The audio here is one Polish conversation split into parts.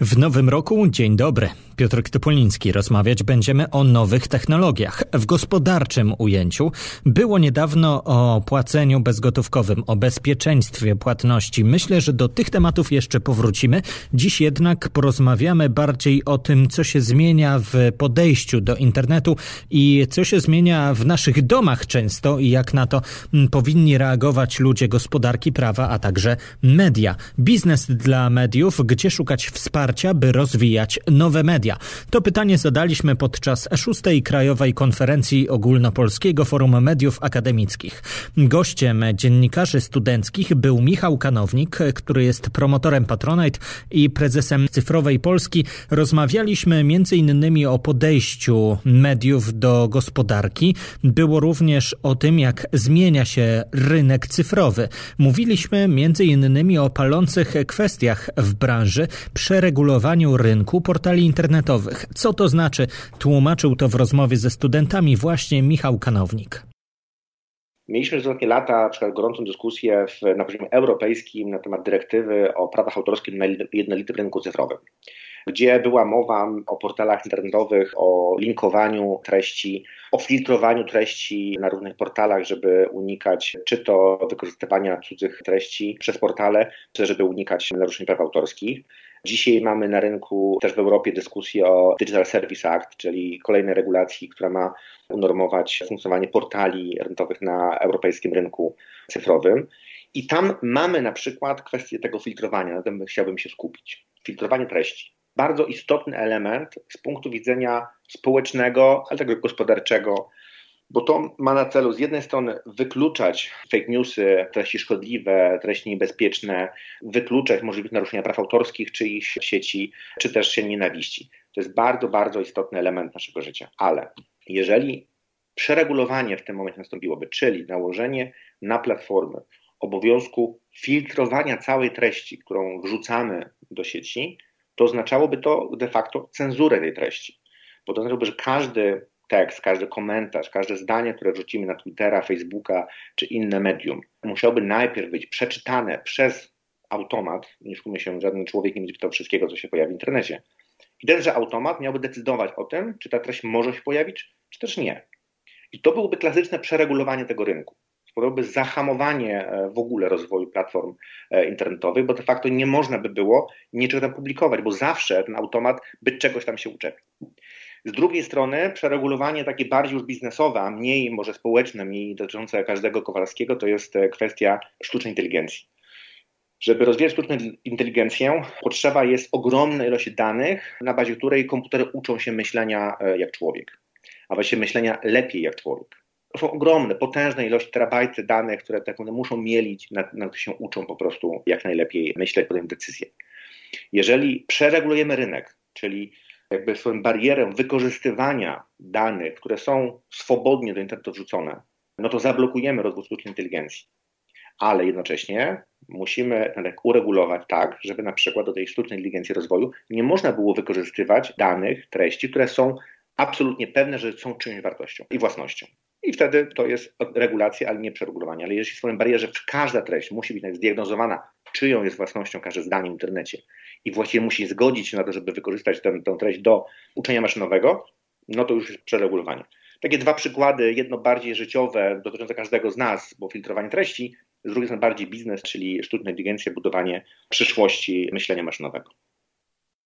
W nowym roku dzień dobry. Piotr Topoliński. Rozmawiać będziemy o nowych technologiach. W gospodarczym ujęciu było niedawno o płaceniu bezgotówkowym, o bezpieczeństwie płatności. Myślę, że do tych tematów jeszcze powrócimy. Dziś jednak porozmawiamy bardziej o tym, co się zmienia w podejściu do internetu i co się zmienia w naszych domach często i jak na to mm, powinni reagować ludzie gospodarki prawa, a także media. Biznes dla mediów, gdzie szukać wsparcia, by rozwijać nowe media? To pytanie zadaliśmy podczas szóstej Krajowej Konferencji Ogólnopolskiego Forum Mediów Akademickich. Gościem dziennikarzy studenckich był Michał Kanownik, który jest promotorem Patronite i prezesem Cyfrowej Polski. Rozmawialiśmy m.in. o podejściu mediów do gospodarki. Było również o tym, jak zmienia się rynek cyfrowy. Mówiliśmy m.in. o palących kwestiach w branży, przeregulowaniu rynku portali internetowych. Co to znaczy? Tłumaczył to w rozmowie ze studentami właśnie Michał Kanownik. Mieliśmy przez ostatnie lata na przykład gorącą dyskusję w, na poziomie europejskim na temat dyrektywy o prawach autorskich na jednolitym rynku cyfrowym, gdzie była mowa o portalach internetowych, o linkowaniu treści, o filtrowaniu treści na różnych portalach, żeby unikać czy to wykorzystywania cudzych treści przez portale, czy żeby unikać naruszeń praw autorskich. Dzisiaj mamy na rynku też w Europie dyskusję o Digital Service Act, czyli kolejnej regulacji, która ma unormować funkcjonowanie portali rynkowych na europejskim rynku cyfrowym. I tam mamy na przykład kwestię tego filtrowania, na tym chciałbym się skupić. Filtrowanie treści. Bardzo istotny element z punktu widzenia społecznego, ale także gospodarczego, bo to ma na celu z jednej strony wykluczać fake newsy, treści szkodliwe, treści niebezpieczne, wykluczać możliwość naruszenia praw autorskich czyichś sieci, czy też się nienawiści. To jest bardzo, bardzo istotny element naszego życia. Ale jeżeli przeregulowanie w tym momencie nastąpiłoby, czyli nałożenie na platformy obowiązku filtrowania całej treści, którą wrzucamy do sieci, to oznaczałoby to de facto cenzurę tej treści. Bo to oznaczałoby, że każdy tekst, każdy komentarz, każde zdanie, które wrzucimy na Twittera, Facebooka czy inne medium, musiałby najpierw być przeczytane przez automat, nie szukamy się, żaden człowiek nie będzie czytał wszystkiego, co się pojawi w internecie. I tenże automat miałby decydować o tym, czy ta treść może się pojawić, czy też nie. I to byłoby klasyczne przeregulowanie tego rynku. Spowodowałoby zahamowanie e, w ogóle rozwoju platform e, internetowych, bo de facto nie można by było niczego tam publikować, bo zawsze ten automat by czegoś tam się uczepił. Z drugiej strony przeregulowanie takie bardziej już biznesowe, a mniej może społeczne, mniej dotyczące każdego Kowalskiego, to jest e, kwestia sztucznej inteligencji. Żeby rozwijać sztuczną inteligencję, potrzeba jest ogromnej ilości danych, na bazie której komputery uczą się myślenia e, jak człowiek, a właściwie myślenia lepiej jak człowiek. To są ogromne, potężne ilości terabajty danych, które tak one muszą mielić, na, na się uczą po prostu jak najlepiej myśleć, podejmować decyzje. Jeżeli przeregulujemy rynek, czyli jakby swoją barierę wykorzystywania danych, które są swobodnie do internetu wrzucone, no to zablokujemy rozwój sztucznej inteligencji. Ale jednocześnie musimy uregulować tak, żeby na przykład do tej sztucznej inteligencji rozwoju nie można było wykorzystywać danych, treści, które są absolutnie pewne, że są czyjąś wartością i własnością. I wtedy to jest regulacja, ale nie przeregulowanie. Ale jeśli stworzymy barierę, że każda treść musi być zdiagnozowana, czyją jest własnością każde zdanie w internecie i właściwie musi zgodzić się na to, żeby wykorzystać tę, treść do uczenia maszynowego, no to już jest przeregulowanie. Takie dwa przykłady, jedno bardziej życiowe, dotyczące każdego z nas, bo filtrowanie treści, z drugiej strony bardziej biznes, czyli sztuczna inteligencja, budowanie przyszłości myślenia maszynowego.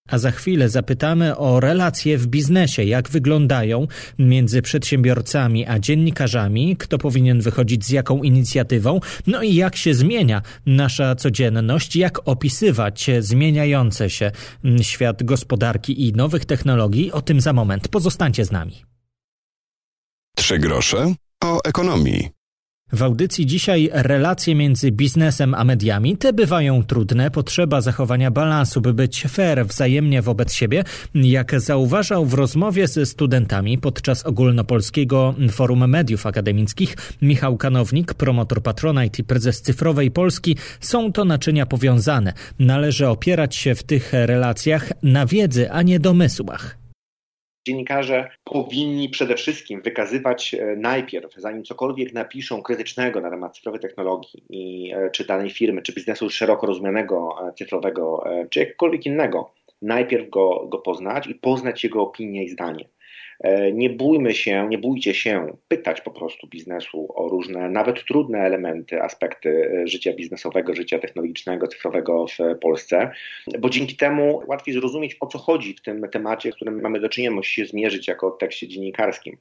A za chwilę zapytamy o relacje w biznesie, jak wyglądają między przedsiębiorcami a dziennikarzami, kto powinien wychodzić z jaką inicjatywą, no i jak się zmienia nasza codzienność, jak opisywać zmieniający się świat gospodarki i nowych technologii. O tym za moment. Pozostańcie z nami. Trzy grosze o ekonomii. W audycji dzisiaj relacje między biznesem a mediami te bywają trudne, potrzeba zachowania balansu, by być fair wzajemnie wobec siebie, jak zauważał w rozmowie ze studentami podczas ogólnopolskiego Forum Mediów Akademickich Michał Kanownik, promotor Patronite i prezes Cyfrowej Polski, są to naczynia powiązane. Należy opierać się w tych relacjach na wiedzy, a nie domysłach. Dziennikarze powinni przede wszystkim wykazywać e, najpierw, zanim cokolwiek napiszą krytycznego na temat cyfrowej technologii i, e, czy danej firmy, czy biznesu szeroko rozumianego e, cyfrowego, czy jakkolwiek innego, najpierw go, go poznać i poznać jego opinię i zdanie. E, nie bójmy się, nie bójcie się pytać po prostu biznesu o różne, nawet trudne elementy, aspekty e, życia biznesowego, życia technologicznego, cyfrowego w Polsce, bo dzięki temu łatwiej zrozumieć, o co chodzi w tym temacie, z którym mamy do czynienia, musi się zmierzyć jako tekście dziennikarskim.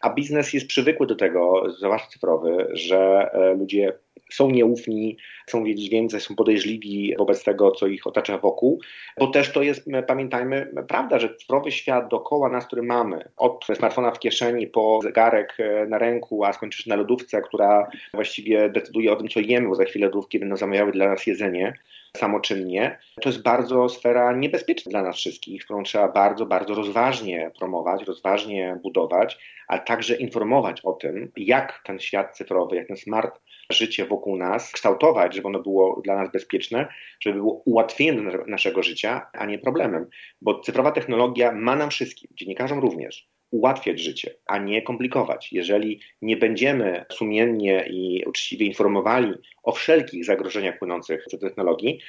A biznes jest przywykły do tego, zwłaszcza cyfrowy, że e, ludzie są nieufni, chcą wiedzieć więcej, są podejrzliwi wobec tego, co ich otacza wokół, bo też to jest, pamiętajmy, prawda, że cyfrowy świat dookoła nas, który mamy, od smartfona w kieszeni po zegarek e, na ręku, a skończysz na lodówce, która właściwie decyduje o tym, co jemy, bo za chwilę lodówki będą zamawiały dla nas jedzenie, samoczynnie, to jest bardzo sfera niebezpieczna dla nas wszystkich, którą trzeba bardzo, bardzo rozważnie promować, rozważnie budować, ale także informować o tym, jak ten świat cyfrowy, jak ten smart życie wokół nas kształtować, żeby ono było dla nas bezpieczne, żeby było ułatwieniem naszego życia, a nie problemem. Bo cyfrowa technologia ma nam wszystkim, dziennikarzom również, ułatwiać życie, a nie komplikować. Jeżeli nie będziemy sumiennie i uczciwie informowali o wszelkich zagrożeniach płynących z technologii,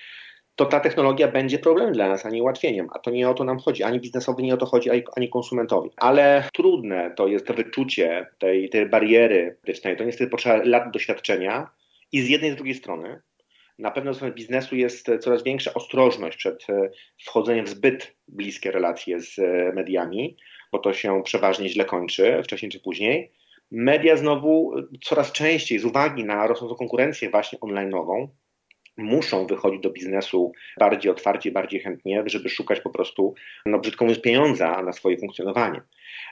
to ta technologia będzie problemem dla nas, a nie ułatwieniem. A to nie o to nam chodzi, ani biznesowi nie o to chodzi, ani konsumentowi. Ale trudne to jest to wyczucie tej, tej bariery To niestety potrzeba lat doświadczenia i z jednej i z drugiej strony. Na pewno ze strony biznesu jest coraz większa ostrożność przed e, wchodzeniem w zbyt bliskie relacje z e, mediami, bo to się przeważnie źle kończy, wcześniej czy później. Media znowu coraz częściej, z uwagi na rosnącą konkurencję właśnie online'ową, muszą wychodzić do biznesu bardziej otwarcie, bardziej chętnie, żeby szukać po prostu, no brzydko mówiąc, pieniądza na swoje funkcjonowanie.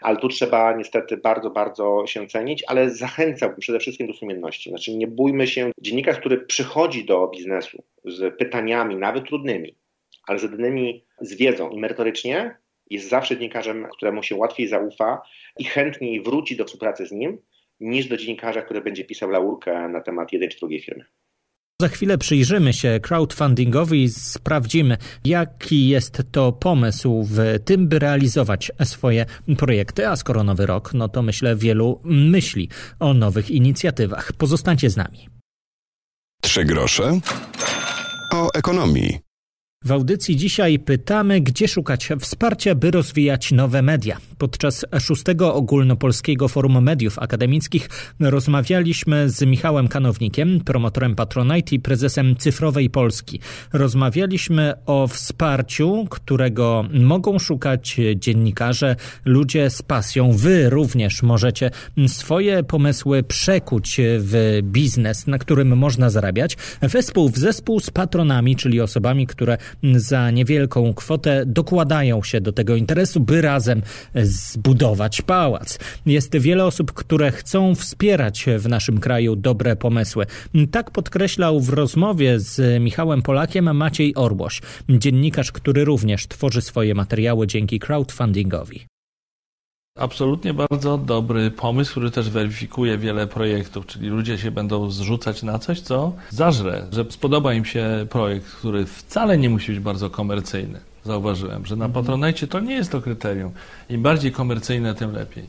Ale tu trzeba niestety bardzo, bardzo się cenić, ale zachęcałbym przede wszystkim do sumienności. Znaczy nie bójmy się, dziennikarz, który przychodzi do biznesu z pytaniami, nawet trudnymi, ale zadanymi z wiedzą i merytorycznie, jest zawsze dziennikarzem, któremu się łatwiej zaufa i chętniej wróci do współpracy z nim, niż do dziennikarza, który będzie pisał laurkę na temat jednej czy drugiej firmy. Za chwilę przyjrzymy się crowdfundingowi i sprawdzimy, jaki jest to pomysł w tym, by realizować swoje projekty. A skoro nowy rok, no to myślę wielu myśli o nowych inicjatywach. Pozostańcie z nami. Trzy grosze o ekonomii. W audycji dzisiaj pytamy, gdzie szukać wsparcia, by rozwijać nowe media. Podczas szóstego ogólnopolskiego forum mediów akademickich rozmawialiśmy z Michałem Kanownikiem, promotorem Patronite i prezesem Cyfrowej Polski. Rozmawialiśmy o wsparciu, którego mogą szukać dziennikarze, ludzie z pasją. Wy również możecie swoje pomysły przekuć w biznes, na którym można zarabiać. Wespół w zespół z patronami, czyli osobami, które za niewielką kwotę dokładają się do tego interesu, by razem zbudować pałac. Jest wiele osób, które chcą wspierać w naszym kraju dobre pomysły. Tak podkreślał w rozmowie z Michałem Polakiem Maciej Orłoś, dziennikarz, który również tworzy swoje materiały dzięki crowdfundingowi. Absolutnie bardzo dobry pomysł, który też weryfikuje wiele projektów, czyli ludzie się będą zrzucać na coś, co zażre, że spodoba im się projekt, który wcale nie musi być bardzo komercyjny. Zauważyłem, że na mhm. Patronite to nie jest to kryterium. Im bardziej komercyjne, tym lepiej.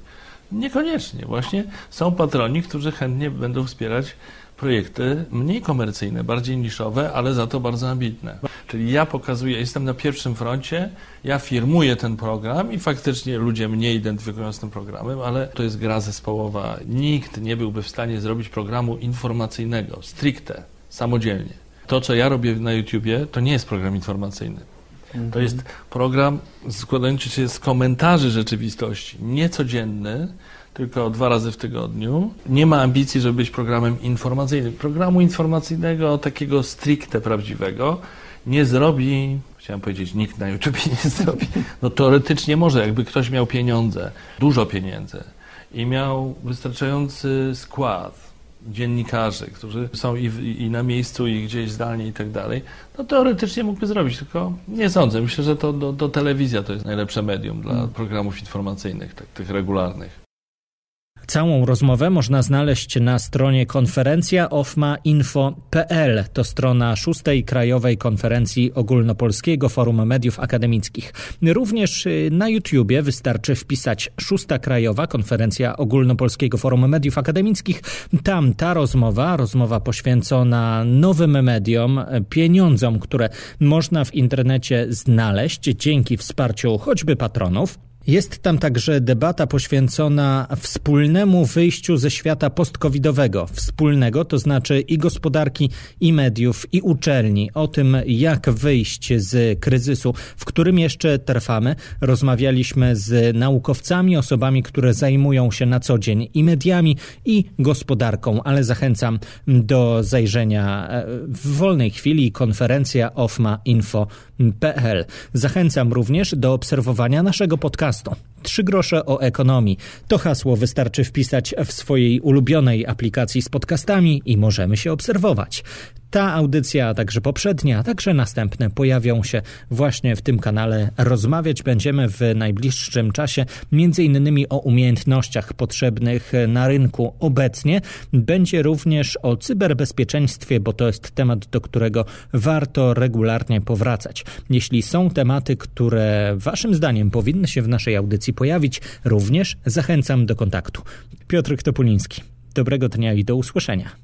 Niekoniecznie. Właśnie są patroni, którzy chętnie będą wspierać projekty mniej komercyjne, bardziej niszowe, ale za to bardzo ambitne. Czyli ja pokazuję, jestem na pierwszym froncie, ja firmuję ten program i faktycznie ludzie mnie identyfikują z tym programem, ale to jest gra zespołowa. Nikt nie byłby w stanie zrobić programu informacyjnego, stricte, samodzielnie. To, co ja robię na YouTubie, to nie jest program informacyjny. To jest program składający się z komentarzy rzeczywistości, niecodzienny, tylko dwa razy w tygodniu. Nie ma ambicji, żeby być programem informacyjnym. Programu informacyjnego, takiego stricte prawdziwego, nie zrobi, chciałem powiedzieć, nikt na YouTube nie zrobi. No teoretycznie może, jakby ktoś miał pieniądze, dużo pieniędzy i miał wystarczający skład dziennikarzy, którzy są i, w, i, na miejscu, i gdzieś zdalnie i tak dalej, no teoretycznie mógłby zrobić, tylko nie sądzę. Myślę, że to, to, to telewizja to jest najlepsze medium dla hmm. programów informacyjnych, tak, tych regularnych. Całą rozmowę można znaleźć na stronie konferencja ofma.info.pl. To strona szóstej Krajowej Konferencji Ogólnopolskiego Forum Mediów Akademickich. Również y, na YouTubie wystarczy wpisać szósta Krajowa Konferencja Ogólnopolskiego Forum Mediów Akademickich. Tam ta rozmowa, rozmowa poświęcona nowym mediom, pieniądzom, które można w internecie znaleźć dzięki wsparciu choćby patronów. Jest tam także debata poświęcona wspólnemu wyjściu ze świata post-covidowego. Wspólnego to znaczy i gospodarki, i mediów, i uczelni. O tym, jak wyjść z kryzysu, w którym jeszcze trwamy. Rozmawialiśmy z naukowcami, osobami, które zajmują się na co dzień i mediami, i gospodarką, ale zachęcam do zajrzenia e, w wolnej chwili konferencja Zachęcam również do obserwowania naszego podcastu. Trzy grosze o ekonomii. To hasło wystarczy wpisać w swojej ulubionej aplikacji z podcastami i możemy się obserwować. Ta audycja, a także poprzednia, a także następne pojawią się właśnie w tym kanale. Rozmawiać będziemy w najbliższym czasie między innymi o umiejętnościach potrzebnych na rynku obecnie. Będzie również o cyberbezpieczeństwie, bo to jest temat, do którego warto regularnie powracać. Jeśli są tematy, które waszym zdaniem powinny się w naszej audycji pojawić, również zachęcam do kontaktu. Piotr Topuliński. Dobrego dnia i do usłyszenia.